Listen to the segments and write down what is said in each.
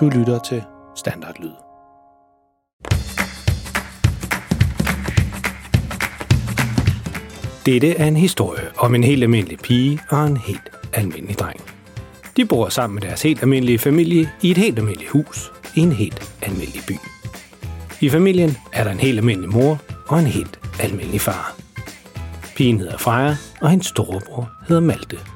Du lytter til Standardlyd. Dette er en historie om en helt almindelig pige og en helt almindelig dreng. De bor sammen med deres helt almindelige familie i et helt almindeligt hus i en helt almindelig by. I familien er der en helt almindelig mor og en helt almindelig far. Pigen hedder Freja, og hendes storebror hedder Malte.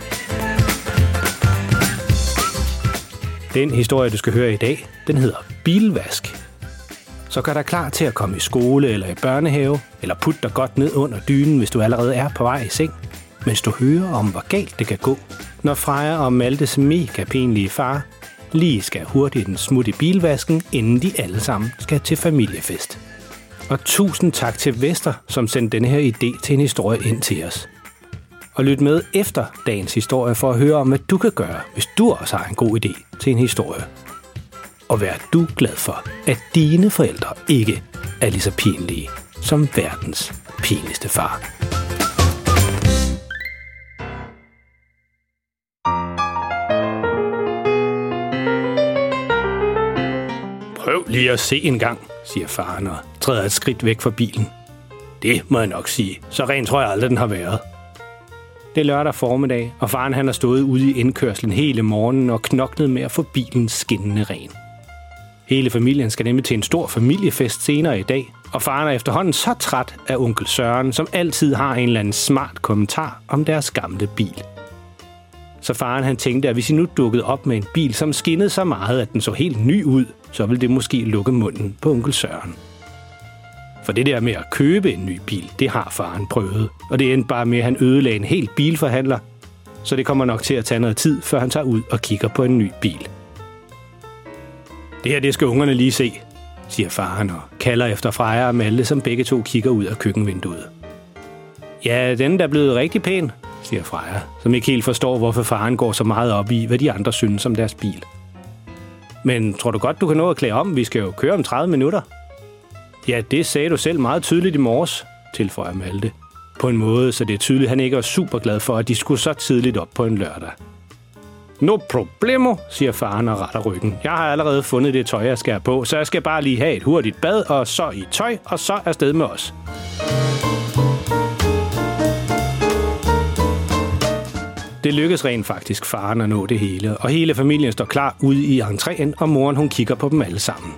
Den historie, du skal høre i dag, den hedder Bilvask. Så gør dig klar til at komme i skole eller i børnehave, eller put dig godt ned under dynen, hvis du allerede er på vej i seng, mens du hører om, hvor galt det kan gå, når Freja og Maltes mega pinlige far lige skal hurtigt en smut i bilvasken, inden de alle sammen skal til familiefest. Og tusind tak til Vester, som sendte denne her idé til en historie ind til os. Og lyt med efter dagens historie for at høre om, hvad du kan gøre, hvis du også har en god idé til en historie. Og vær du glad for, at dine forældre ikke er lige så pinlige som verdens pinligste far. Prøv lige at se en gang, siger faren og træder et skridt væk fra bilen. Det må jeg nok sige. Så rent tror jeg aldrig, den har været. Det er lørdag formiddag, og faren han har stået ude i indkørslen hele morgenen og knoklet med at få bilen skinnende ren. Hele familien skal nemlig til en stor familiefest senere i dag, og faren er efterhånden så træt af onkel Søren, som altid har en eller anden smart kommentar om deres gamle bil. Så faren han tænkte, at hvis I nu dukkede op med en bil, som skinnede så meget, at den så helt ny ud, så ville det måske lukke munden på onkel Søren. For det der med at købe en ny bil, det har faren prøvet. Og det endte bare med, at han ødelagde en helt bilforhandler. Så det kommer nok til at tage noget tid, før han tager ud og kigger på en ny bil. Det her, det skal ungerne lige se, siger faren og kalder efter Freja og Malte, som begge to kigger ud af køkkenvinduet. Ja, den er blevet rigtig pæn, siger Freja, som ikke helt forstår, hvorfor faren går så meget op i, hvad de andre synes om deres bil. Men tror du godt, du kan nå at klæde om? Vi skal jo køre om 30 minutter. Ja, det sagde du selv meget tydeligt i morges, tilføjer Malte. På en måde, så det er tydeligt, at han ikke er super glad for, at de skulle så tidligt op på en lørdag. No problemo, siger faren og retter ryggen. Jeg har allerede fundet det tøj, jeg skal have på, så jeg skal bare lige have et hurtigt bad, og så i tøj, og så afsted med os. Det lykkes rent faktisk faren at nå det hele, og hele familien står klar ude i entréen, og moren hun kigger på dem alle sammen.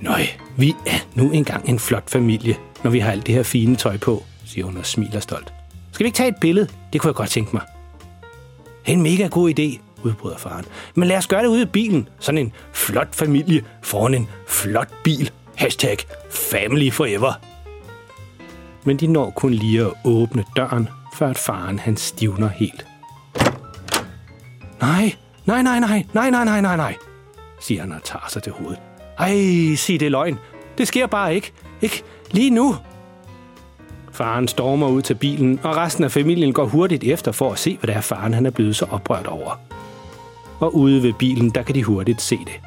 Nøj, vi er nu engang en flot familie, når vi har alt det her fine tøj på, siger hun og smiler stolt. Skal vi ikke tage et billede? Det kunne jeg godt tænke mig. En mega god idé, udbryder faren. Men lad os gøre det ude i bilen. Sådan en flot familie foran en flot bil. Hashtag family forever. Men de når kun lige at åbne døren, før at faren han stivner helt. Nej, nej, nej, nej, nej, nej, nej, nej, nej, siger han og tager sig til hovedet. Ej, sig det løgn. Det sker bare ikke. Ikke lige nu. Faren stormer ud til bilen, og resten af familien går hurtigt efter for at se, hvad det er, faren han er blevet så oprørt over. Og ude ved bilen, der kan de hurtigt se det.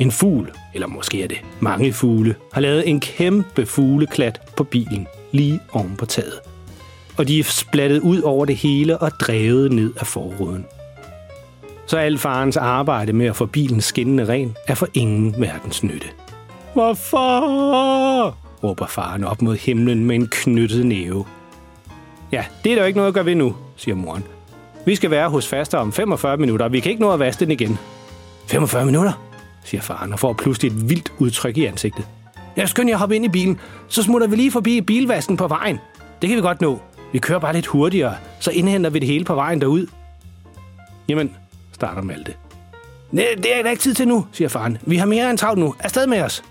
En fugl, eller måske er det mange fugle, har lavet en kæmpe fugleklat på bilen lige oven på taget. Og de er splattet ud over det hele og drevet ned af forruden. Så al farens arbejde med at få bilen skinnende ren er for ingen verdens nytte. Hvorfor? råber faren op mod himlen med en knyttet næve. Ja, det er der jo ikke noget at gøre ved nu, siger moren. Vi skal være hos faster om 45 minutter, og vi kan ikke nå at vaske den igen. 45 minutter, siger faren og får pludselig et vildt udtryk i ansigtet. Jeg skynder jeg hoppe ind i bilen, så smutter vi lige forbi bilvasken på vejen. Det kan vi godt nå. Vi kører bare lidt hurtigere, så indhenter vi det hele på vejen derud. Jamen, starter Malte. Nej, det er der ikke tid til nu, siger faren. Vi har mere end travlt nu. Afsted med os.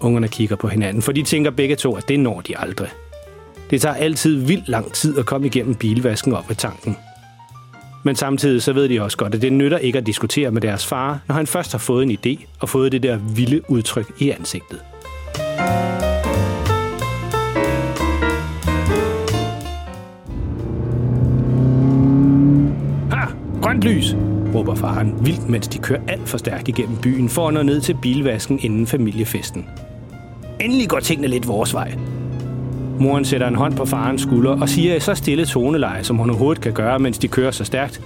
Ungerne kigger på hinanden, for de tænker begge to, at det når de aldrig. Det tager altid vildt lang tid at komme igennem bilvasken op ved tanken. Men samtidig så ved de også godt, at det nytter ikke at diskutere med deres far, når han først har fået en idé og fået det der vilde udtryk i ansigtet. Grønt lys! råber faren vildt, mens de kører alt for stærkt igennem byen for at nå ned til bilvasken inden familiefesten. Endelig går tingene lidt vores vej. Moren sætter en hånd på farens skulder og siger i så stille toneleje, som hun overhovedet kan gøre, mens de kører så stærkt.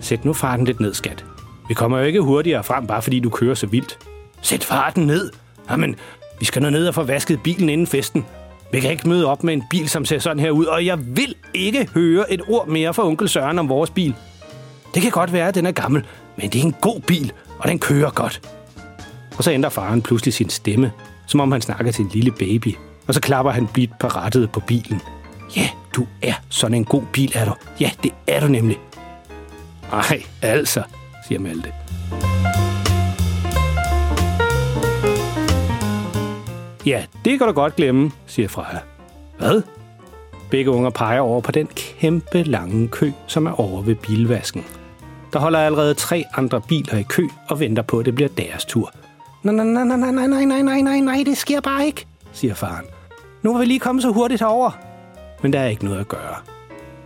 Sæt nu farten lidt ned, skat. Vi kommer jo ikke hurtigere frem, bare fordi du kører så vildt. Sæt farten ned! Jamen, vi skal nå ned og få vasket bilen inden festen. Vi kan ikke møde op med en bil, som ser sådan her ud, og jeg vil ikke høre et ord mere fra onkel Søren om vores bil. Det kan godt være, at den er gammel, men det er en god bil, og den kører godt. Og så ændrer faren pludselig sin stemme, som om han snakker til en lille baby. Og så klapper han blidt på rettet på bilen. Ja, du er sådan en god bil, er du. Ja, det er du nemlig. Ej, altså, siger Malte. Ja, det kan du godt glemme, siger Freja. Hvad? Begge unger peger over på den kæmpe lange kø, som er over ved bilvasken. Der holder allerede tre andre biler i kø og venter på, at det bliver deres tur. Nej, nej, nej, nej, nej, nej, nej, nej, nej, nej, det sker bare ikke, siger faren. Nu er vi lige kommet så hurtigt herover. Men der er ikke noget at gøre.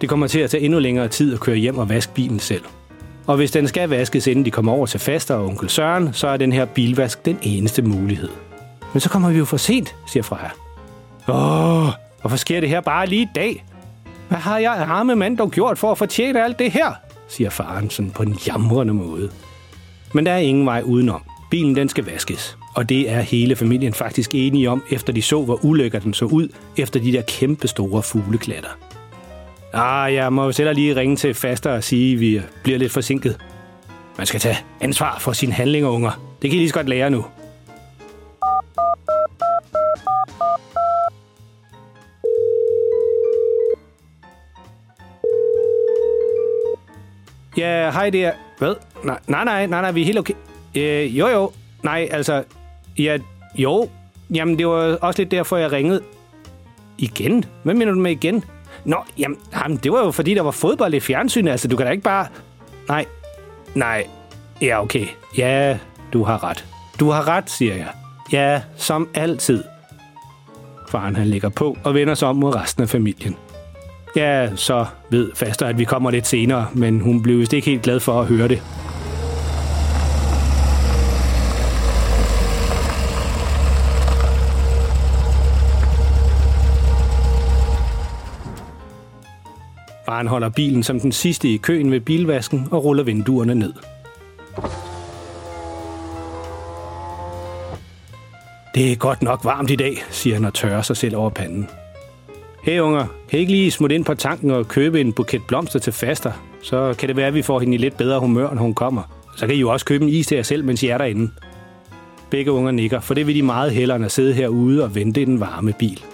Det kommer til at tage endnu længere tid at køre hjem og vaske bilen selv. Og hvis den skal vaskes, inden de kommer over til faster og onkel Søren, så er den her bilvask den eneste mulighed. Men så kommer vi jo for sent, siger Freja. Åh, hvorfor sker det her bare lige i dag? Hvad har jeg arme mand dog gjort for at fortjene alt det her? siger faren sådan på en jamrende måde. Men der er ingen vej udenom. Bilen den skal vaskes. Og det er hele familien faktisk enige om, efter de så, hvor ulækker den så ud, efter de der kæmpe store fugleklatter. Ah, jeg må jo selv lige ringe til faster og sige, at vi bliver lidt forsinket. Man skal tage ansvar for sine handlinger, unger. Det kan I lige så godt lære nu. Ja, hej der. Hvad? Nej, nej, nej, nej, nej, vi er helt okay. Øh, jo, jo. Nej, altså... Ja, jo. Jamen, det var også lidt derfor, jeg ringede. Igen? Hvad mener du med igen? Nå, jamen, jamen, det var jo fordi, der var fodbold i fjernsynet. Altså, du kan da ikke bare... Nej, nej. Ja, okay. Ja, du har ret. Du har ret, siger jeg. Ja, som altid. Faren han ligger på og vender sig om mod resten af familien. Ja, så ved faster, at vi kommer lidt senere, men hun blev vist ikke helt glad for at høre det. Faren holder bilen som den sidste i køen ved bilvasken og ruller vinduerne ned. Det er godt nok varmt i dag, siger han og tørrer sig selv over panden. Hey unger, kan I ikke lige smutte ind på tanken og købe en buket blomster til faster? Så kan det være, at vi får hende i lidt bedre humør, når hun kommer. Så kan I jo også købe en is til jer selv, mens I er derinde. Begge unger nikker, for det vil de meget hellere end at sidde herude og vente i den varme bil.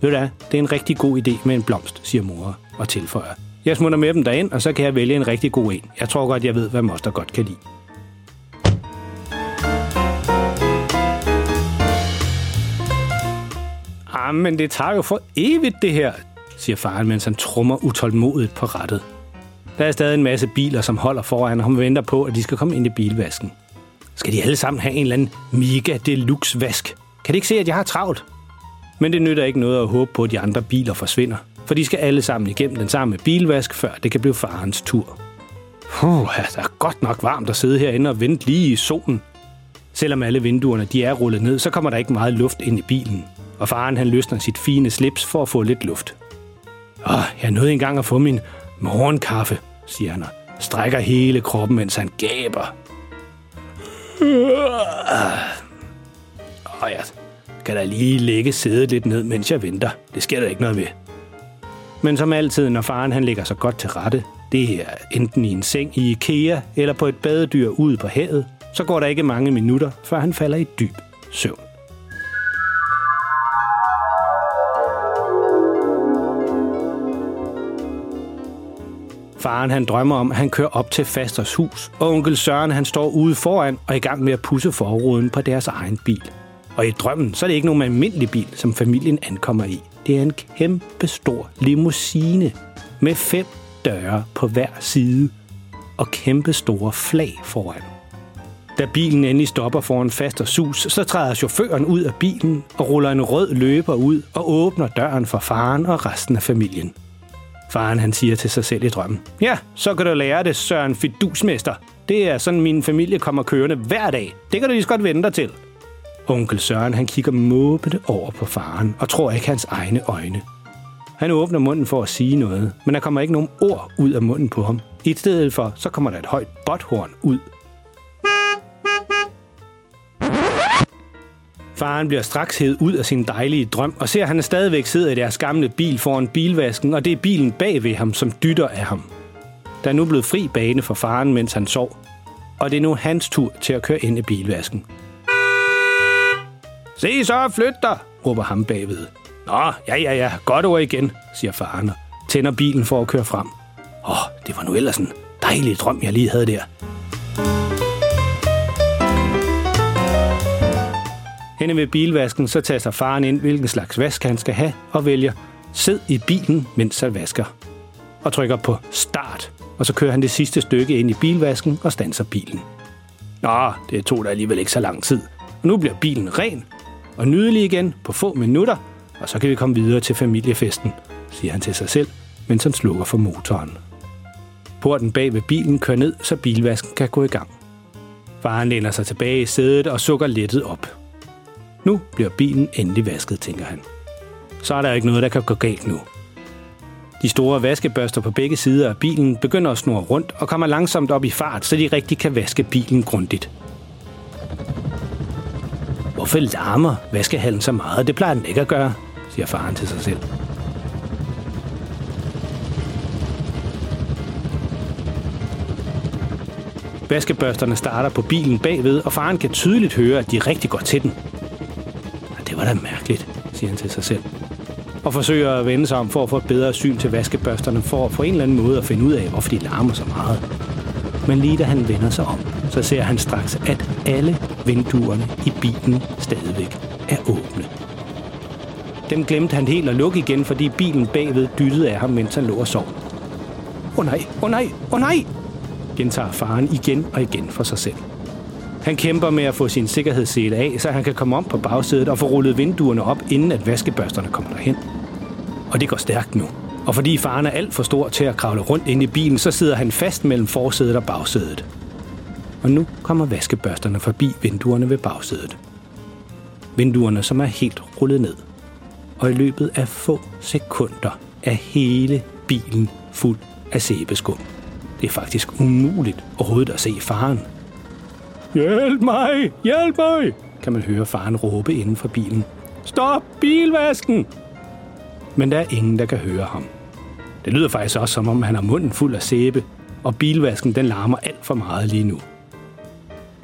Ved du hvad, det er en rigtig god idé med en blomst, siger mor og tilføjer. Jeg smutter med dem derind, og så kan jeg vælge en rigtig god en. Jeg tror godt, jeg ved, hvad moster godt kan lide. Men det tager jo for evigt, det her, siger faren, mens han trummer utålmodigt på rettet. Der er stadig en masse biler, som holder foran, og han venter på, at de skal komme ind i bilvasken. Skal de alle sammen have en eller anden mega deluxe vask? Kan de ikke se, at jeg har travlt? Men det nytter ikke noget at håbe på, at de andre biler forsvinder, for de skal alle sammen igennem den samme bilvask, før det kan blive farens tur. Puh, det er godt nok varmt at sidde herinde og vente lige i solen. Selvom alle vinduerne de er rullet ned, så kommer der ikke meget luft ind i bilen. Og faren han løsner sit fine slips for at få lidt luft. Åh, jeg nåede engang at få min morgenkaffe, siger han og strækker hele kroppen, mens han gaber. Åh, jeg kan da lige lægge sædet lidt ned, mens jeg venter. Det sker der ikke noget ved. Men som altid, når faren han ligger så godt til rette, det er enten i en seng i IKEA eller på et badedyr ude på havet, så går der ikke mange minutter, før han falder i dyb søvn. Faren han drømmer om, at han kører op til Fasters hus, og onkel Søren han står ude foran og er i gang med at pusse forruden på deres egen bil. Og i drømmen, så er det ikke nogen almindelig bil, som familien ankommer i. Det er en kæmpe stor limousine med fem døre på hver side og kæmpe store flag foran. Da bilen endelig stopper foran fast og sus, så træder chaufføren ud af bilen og ruller en rød løber ud og åbner døren for faren og resten af familien. Faren han siger til sig selv i drømmen. Ja, så kan du lære det, Søren Fidusmester. Det er sådan, min familie kommer kørende hver dag. Det kan du lige så godt vente dig til. Onkel Søren han kigger måbende over på faren og tror ikke hans egne øjne. Han åbner munden for at sige noget, men der kommer ikke nogen ord ud af munden på ham. I stedet for, så kommer der et højt botthorn ud. Faren bliver straks hed ud af sin dejlige drøm, og ser, at han stadigvæk sidder i deres gamle bil foran bilvasken, og det er bilen bag ved ham, som dytter af ham. Der er nu blevet fri bane for faren, mens han sov, og det er nu hans tur til at køre ind i bilvasken. Se så, flyt dig, råber ham bagved. Nå, ja, ja, ja, godt ord igen, siger faren og tænder bilen for at køre frem. Åh, oh, det var nu ellers en dejlig drøm, jeg lige havde der. Henne ved bilvasken, så taster faren ind, hvilken slags vask han skal have, og vælger sid i bilen, mens han vasker. Og trykker på start, og så kører han det sidste stykke ind i bilvasken og standser bilen. Nå, det tog da alligevel ikke så lang tid. Og nu bliver bilen ren og nydelig igen på få minutter, og så kan vi komme videre til familiefesten, siger han til sig selv, mens han slukker for motoren. Porten bag ved bilen kører ned, så bilvasken kan gå i gang. Faren læner sig tilbage i sædet og sukker lettet op. Nu bliver bilen endelig vasket, tænker han. Så er der ikke noget, der kan gå galt nu. De store vaskebørster på begge sider af bilen begynder at snurre rundt og kommer langsomt op i fart, så de rigtig kan vaske bilen grundigt. Hvorfor larmer vaskehallen så meget? Det plejer den ikke at gøre, siger faren til sig selv. Vaskebørsterne starter på bilen bagved, og faren kan tydeligt høre, at de rigtig går til den. Det var da mærkeligt, siger han til sig selv. Og forsøger at vende sig om for at få et bedre syn til vaskebørsterne, for at på en eller anden måde at finde ud af, hvorfor de larmer så meget. Men lige da han vender sig om, så ser han straks, at alle vinduerne i bilen stadigvæk er åbne. Dem glemte han helt at lukke igen, fordi bilen bagved dyttede af ham, mens han lå og sov. Åh oh nej, åh oh nej, åh oh nej, gentager faren igen og igen for sig selv. Han kæmper med at få sin sikkerhedssele af, så han kan komme om på bagsædet og få rullet vinduerne op, inden at vaskebørsterne kommer derhen. Og det går stærkt nu. Og fordi faren er alt for stor til at kravle rundt ind i bilen, så sidder han fast mellem forsædet og bagsædet. Og nu kommer vaskebørsterne forbi vinduerne ved bagsædet. Vinduerne, som er helt rullet ned. Og i løbet af få sekunder er hele bilen fuld af sæbeskum. Det er faktisk umuligt overhovedet at se faren. Hjælp mig! Hjælp mig! kan man høre faren råbe inden for bilen. Stop bilvasken! Men der er ingen, der kan høre ham. Det lyder faktisk også, som om han har munden fuld af sæbe, og bilvasken den larmer alt for meget lige nu.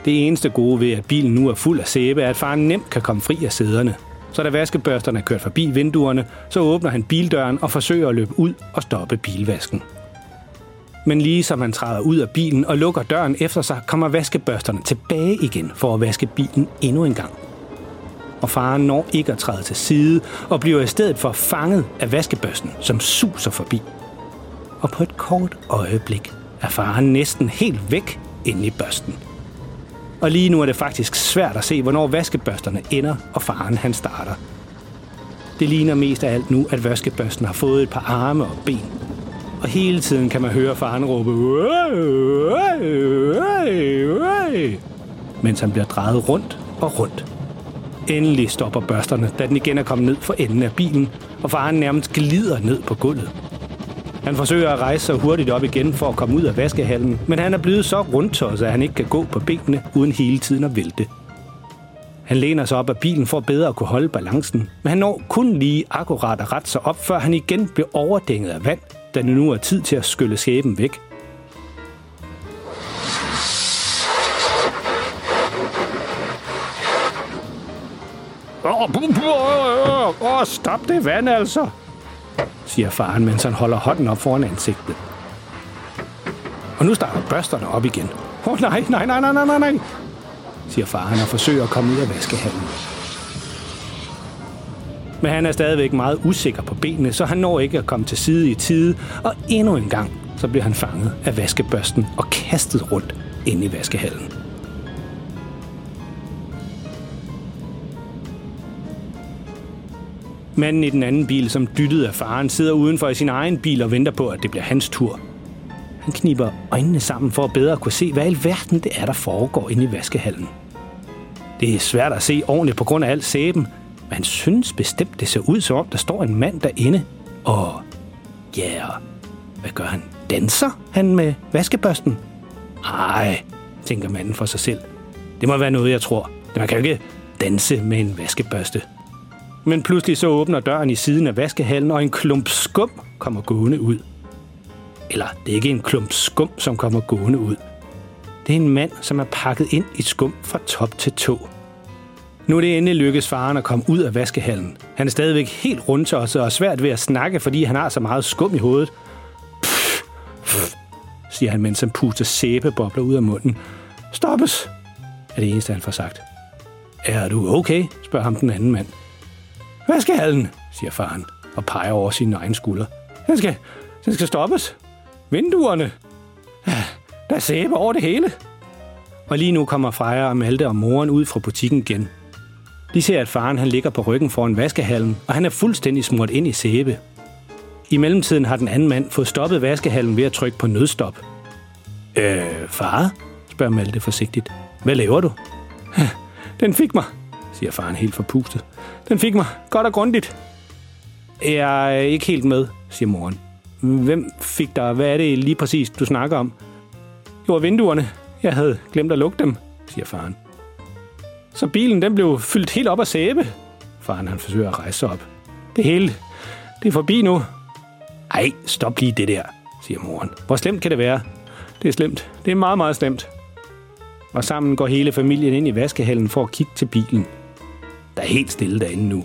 Det eneste gode ved, at bilen nu er fuld af sæbe, er, at faren nemt kan komme fri af sæderne. Så da vaskebørsterne er kørt forbi vinduerne, så åbner han bildøren og forsøger at løbe ud og stoppe bilvasken. Men lige som han træder ud af bilen og lukker døren efter sig, kommer vaskebørsterne tilbage igen for at vaske bilen endnu en gang. Og faren når ikke at træde til side og bliver i stedet for fanget af vaskebørsten, som suser forbi. Og på et kort øjeblik er faren næsten helt væk inde i børsten. Og lige nu er det faktisk svært at se, hvornår vaskebørsterne ender, og faren han starter. Det ligner mest af alt nu, at vaskebørsten har fået et par arme og ben, og hele tiden kan man høre faren råbe, mens han bliver drejet rundt og rundt. Endelig stopper børsterne, da den igen er kommet ned for enden af bilen, og faren nærmest glider ned på gulvet. Han forsøger at rejse sig hurtigt op igen for at komme ud af vaskehallen, men han er blevet så rundtosset, at han ikke kan gå på benene uden hele tiden at vælte. Han læner sig op af bilen for bedre at kunne holde balancen, men han når kun lige akkurat at rette sig op, før han igen bliver overdænget af vand, da det nu er tid til at skylle skæben væk. Åh, oh, stop det vand altså, siger faren, mens han holder hånden op foran ansigtet. Og nu starter børsterne op igen. Åh oh, nej, nej, nej, nej, nej, nej, siger faren og forsøger at komme ud af vaskehallen. Men han er stadigvæk meget usikker på benene, så han når ikke at komme til side i tide, og endnu en gang så bliver han fanget af vaskebørsten og kastet rundt ind i vaskehallen. Manden i den anden bil, som dyttede af faren, sidder udenfor i sin egen bil og venter på, at det bliver hans tur. Han kniber øjnene sammen for at bedre kunne se, hvad i verden det er, der foregår inde i vaskehallen. Det er svært at se ordentligt på grund af al sæben, man synes bestemt, det ser ud som om, der står en mand derinde. Og ja, yeah, hvad gør han? Danser han med vaskebørsten? Ej, tænker manden for sig selv. Det må være noget, jeg tror. Man kan jo ikke danse med en vaskebørste. Men pludselig så åbner døren i siden af vaskehallen, og en klump skum kommer gående ud. Eller det er ikke en klump skum, som kommer gående ud. Det er en mand, som er pakket ind i skum fra top til tå. Nu er det endelig lykkedes faren at komme ud af vaskehallen. Han er stadigvæk helt rundtosset og svært ved at snakke, fordi han har så meget skum i hovedet. Pff, pff, siger han, mens han puster sæbebobler ud af munden. Stoppes, er det eneste, han får sagt. Er du okay? spørger ham den anden mand. Vaskehallen, siger faren og peger over sin egen skulder. Den skal, den skal stoppes. Vinduerne. Ah, der er sæbe over det hele. Og lige nu kommer Freja og Malte og moren ud fra butikken igen. De ser, at faren han ligger på ryggen foran vaskehallen, og han er fuldstændig smurt ind i sæbe. I mellemtiden har den anden mand fået stoppet vaskehallen ved at trykke på nødstop. Øh, far? spørger Malte forsigtigt. Hvad laver du? Den fik mig, siger faren helt forpustet. Den fik mig godt og grundigt. Jeg er ikke helt med, siger moren. Hvem fik dig? Hvad er det lige præcis, du snakker om? Det var vinduerne. Jeg havde glemt at lukke dem, siger faren. Så bilen den blev fyldt helt op af sæbe. Faren han forsøger at rejse sig op. Det hele, det er forbi nu. Ej, stop lige det der, siger moren. Hvor slemt kan det være? Det er slemt. Det er meget, meget slemt. Og sammen går hele familien ind i vaskehallen for at kigge til bilen. Der er helt stille derinde nu.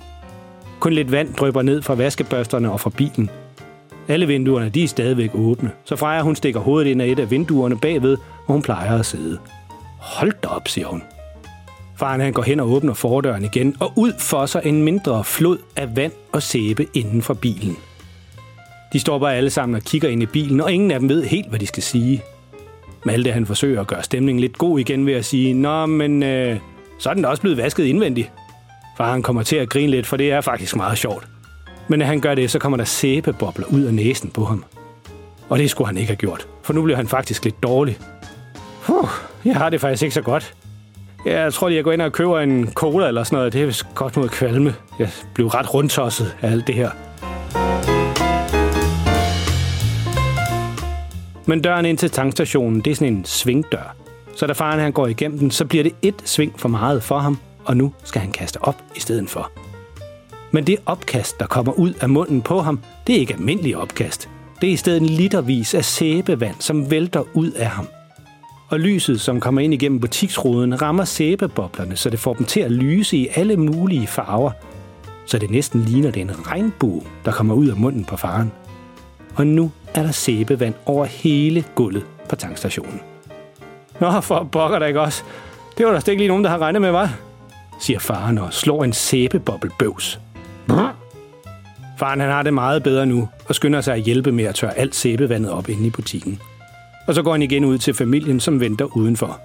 Kun lidt vand drypper ned fra vaskebørsterne og fra bilen. Alle vinduerne de er stadigvæk åbne, så Freja hun stikker hovedet ind af et af vinduerne bagved, hvor hun plejer at sidde. Hold da op, siger hun. Faren han går hen og åbner fordøren igen, og ud for sig en mindre flod af vand og sæbe inden for bilen. De står bare alle sammen og kigger ind i bilen, og ingen af dem ved helt, hvad de skal sige. Malte han forsøger at gøre stemningen lidt god igen ved at sige, Nå, men øh, så er den også blevet vasket indvendigt. Faren kommer til at grine lidt, for det er faktisk meget sjovt. Men når han gør det, så kommer der sæbebobler ud af næsen på ham. Og det skulle han ikke have gjort, for nu bliver han faktisk lidt dårlig. Puh, jeg har det faktisk ikke så godt. Ja, Jeg tror lige, jeg går ind og køber en cola eller sådan noget. Det er vist godt mod kvalme. Jeg blev ret rundtosset af alt det her. Men døren ind til tankstationen, det er sådan en svingdør. Så da faren han går igennem den, så bliver det et sving for meget for ham, og nu skal han kaste op i stedet for. Men det opkast, der kommer ud af munden på ham, det er ikke almindelig opkast. Det er i stedet en litervis af sæbevand, som vælter ud af ham. Og lyset, som kommer ind igennem butiksruden, rammer sæbeboblerne, så det får dem til at lyse i alle mulige farver, så det næsten ligner det en regnbue, der kommer ud af munden på faren. Og nu er der sæbevand over hele gulvet på tankstationen. Nå, for pokker der ikke også. Det var der ikke lige nogen, der har regnet med, var? siger faren og slår en sæbebobbelbøvs. Faren han har det meget bedre nu, og skynder sig at hjælpe med at tørre alt sæbevandet op inde i butikken. Og så går han igen ud til familien, som venter udenfor.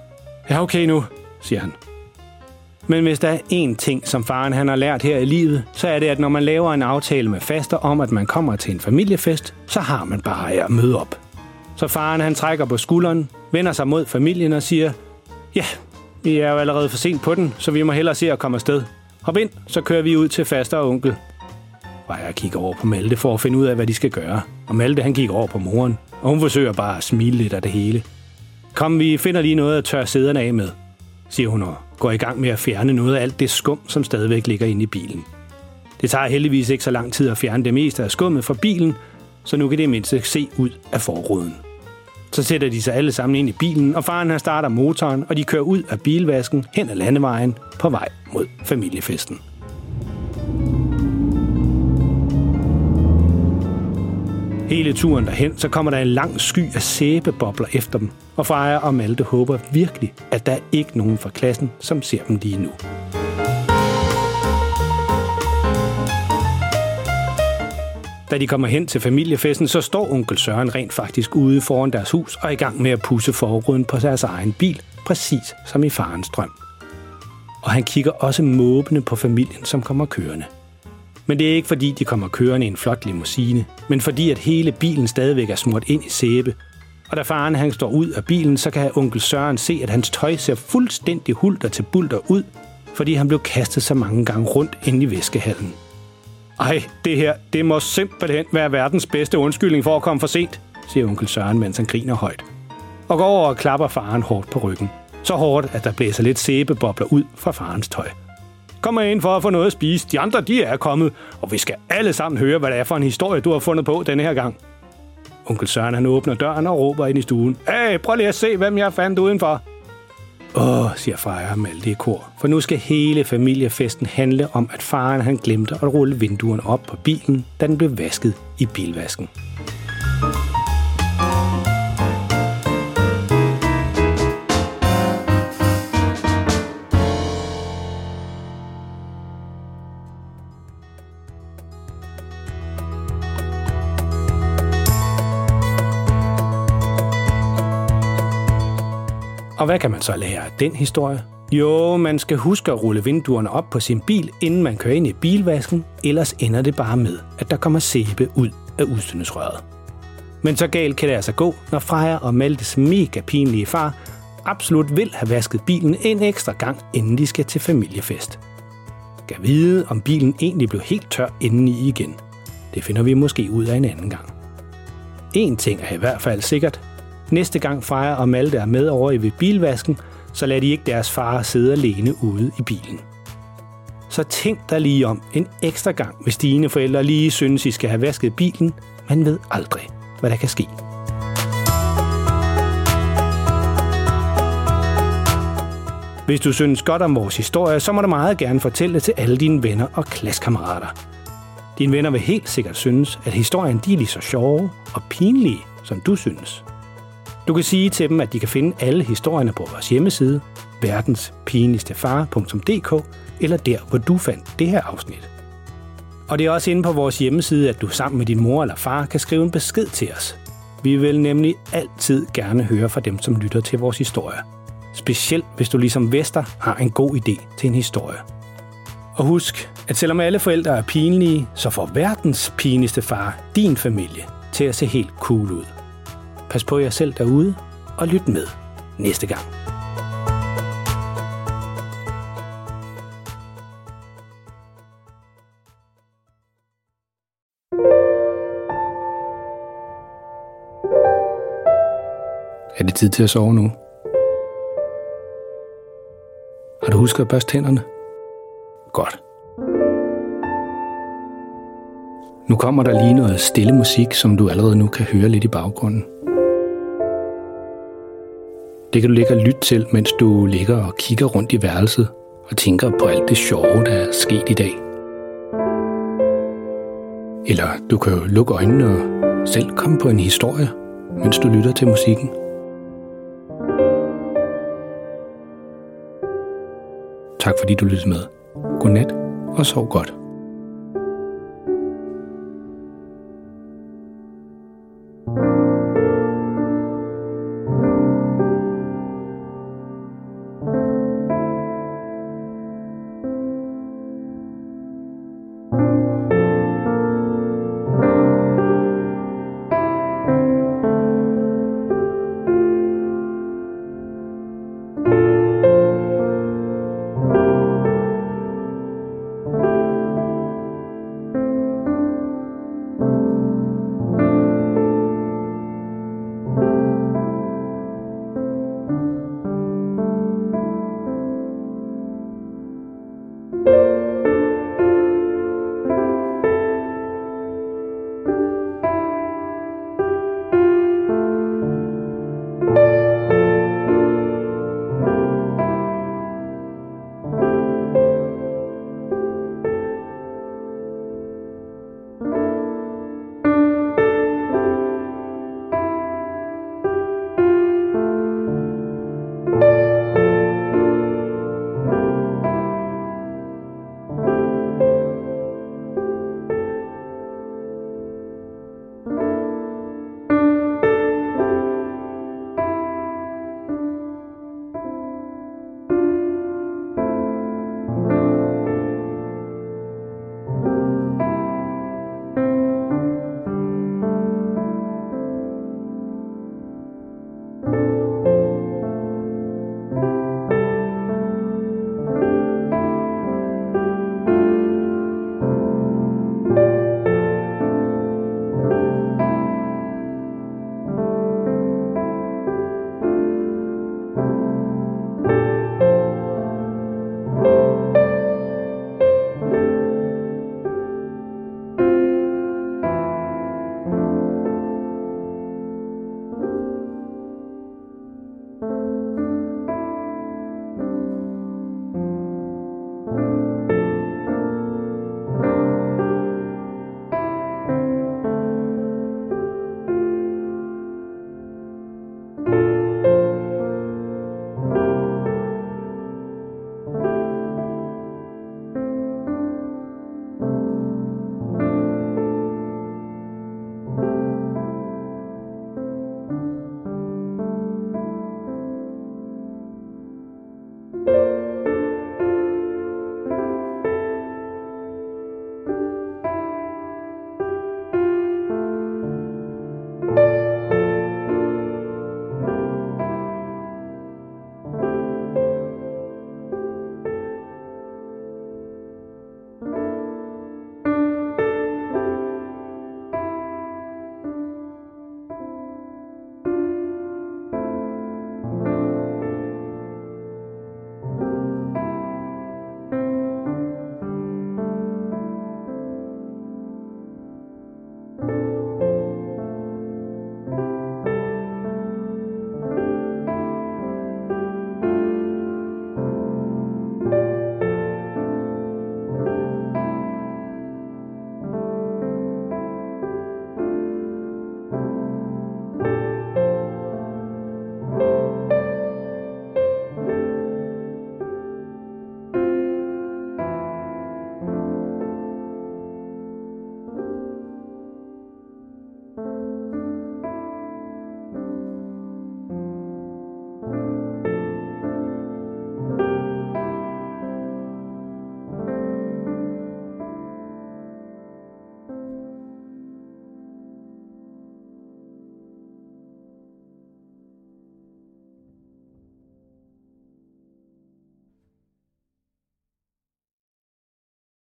Ja, okay nu, siger han. Men hvis der er én ting, som faren han har lært her i livet, så er det, at når man laver en aftale med faster om, at man kommer til en familiefest, så har man bare at møde op. Så faren han trækker på skulderen, vender sig mod familien og siger, ja, vi er jo allerede for sent på den, så vi må hellere se at komme afsted. Hop ind, så kører vi ud til faster og onkel. Og jeg kigger over på Malte for at finde ud af, hvad de skal gøre. Og Malte han kigger over på moren, og hun forsøger bare at smile lidt af det hele. Kom, vi finder lige noget at tørre sæderne af med, siger hun og går i gang med at fjerne noget af alt det skum, som stadigvæk ligger inde i bilen. Det tager heldigvis ikke så lang tid at fjerne det meste af skummet fra bilen, så nu kan det mindst se ud af forruden. Så sætter de sig alle sammen ind i bilen, og faren her starter motoren, og de kører ud af bilvasken hen ad landevejen på vej mod familiefesten. Hele turen derhen, så kommer der en lang sky af sæbebobler efter dem, og Freja og Malte håber virkelig, at der er ikke nogen fra klassen, som ser dem lige nu. Da de kommer hen til familiefesten, så står onkel Søren rent faktisk ude foran deres hus og er i gang med at pusse forruden på deres egen bil, præcis som i farens drøm. Og han kigger også måbende på familien, som kommer kørende. Men det er ikke fordi, de kommer kørende i en flot limousine, men fordi at hele bilen stadigvæk er smurt ind i sæbe. Og da faren han står ud af bilen, så kan onkel Søren se, at hans tøj ser fuldstændig hulter til bulter ud, fordi han blev kastet så mange gange rundt ind i væskehallen. Ej, det her, det må simpelthen være verdens bedste undskyldning for at komme for sent, siger onkel Søren, mens han griner højt. Og går over og klapper faren hårdt på ryggen. Så hårdt, at der blæser lidt sæbebobler ud fra farens tøj. Kom ind for at få noget at spise. De andre, de er kommet, og vi skal alle sammen høre, hvad det er for en historie, du har fundet på denne her gang. Onkel Søren han åbner døren og råber ind i stuen. Hey, prøv lige at se, hvem jeg fandt udenfor. Åh, siger Freja og Malte i kor, for nu skal hele familiefesten handle om, at faren han glemte at rulle vinduerne op på bilen, da den blev vasket i bilvasken. Og hvad kan man så lære af den historie? Jo, man skal huske at rulle vinduerne op på sin bil, inden man kører ind i bilvasken, ellers ender det bare med, at der kommer sæbe ud af udstødningsrøret. Men så galt kan det altså gå, når Freja og Maltes mega pinlige far absolut vil have vasket bilen en ekstra gang, inden de skal til familiefest. Kan vide, om bilen egentlig blev helt tør indeni igen. Det finder vi måske ud af en anden gang. En ting er i hvert fald sikkert. Næste gang Freja og Malte er med over i ved bilvasken, så lader de ikke deres far sidde alene ude i bilen. Så tænk dig lige om en ekstra gang, hvis dine forældre lige synes, I skal have vasket bilen. Man ved aldrig, hvad der kan ske. Hvis du synes godt om vores historie, så må du meget gerne fortælle det til alle dine venner og klassekammerater. Dine venner vil helt sikkert synes, at historien de er lige så sjove og pinlige, som du synes. Du kan sige til dem, at de kan finde alle historierne på vores hjemmeside, verdenspinligstefar.dk, eller der, hvor du fandt det her afsnit. Og det er også inde på vores hjemmeside, at du sammen med din mor eller far kan skrive en besked til os. Vi vil nemlig altid gerne høre fra dem, som lytter til vores historie. Specielt hvis du ligesom Vester har en god idé til en historie. Og husk, at selvom alle forældre er pinlige, så får verdens pinligste far din familie til at se helt cool ud. Pas på jer selv derude, og lyt med næste gang. Er det tid til at sove nu? Har du husket at børste tænderne? Godt. Nu kommer der lige noget stille musik, som du allerede nu kan høre lidt i baggrunden. Det kan du ligge og lytte til, mens du ligger og kigger rundt i værelset og tænker på alt det sjove, der er sket i dag. Eller du kan jo lukke øjnene og selv komme på en historie, mens du lytter til musikken. Tak fordi du lyttede med. Godnat og sov godt.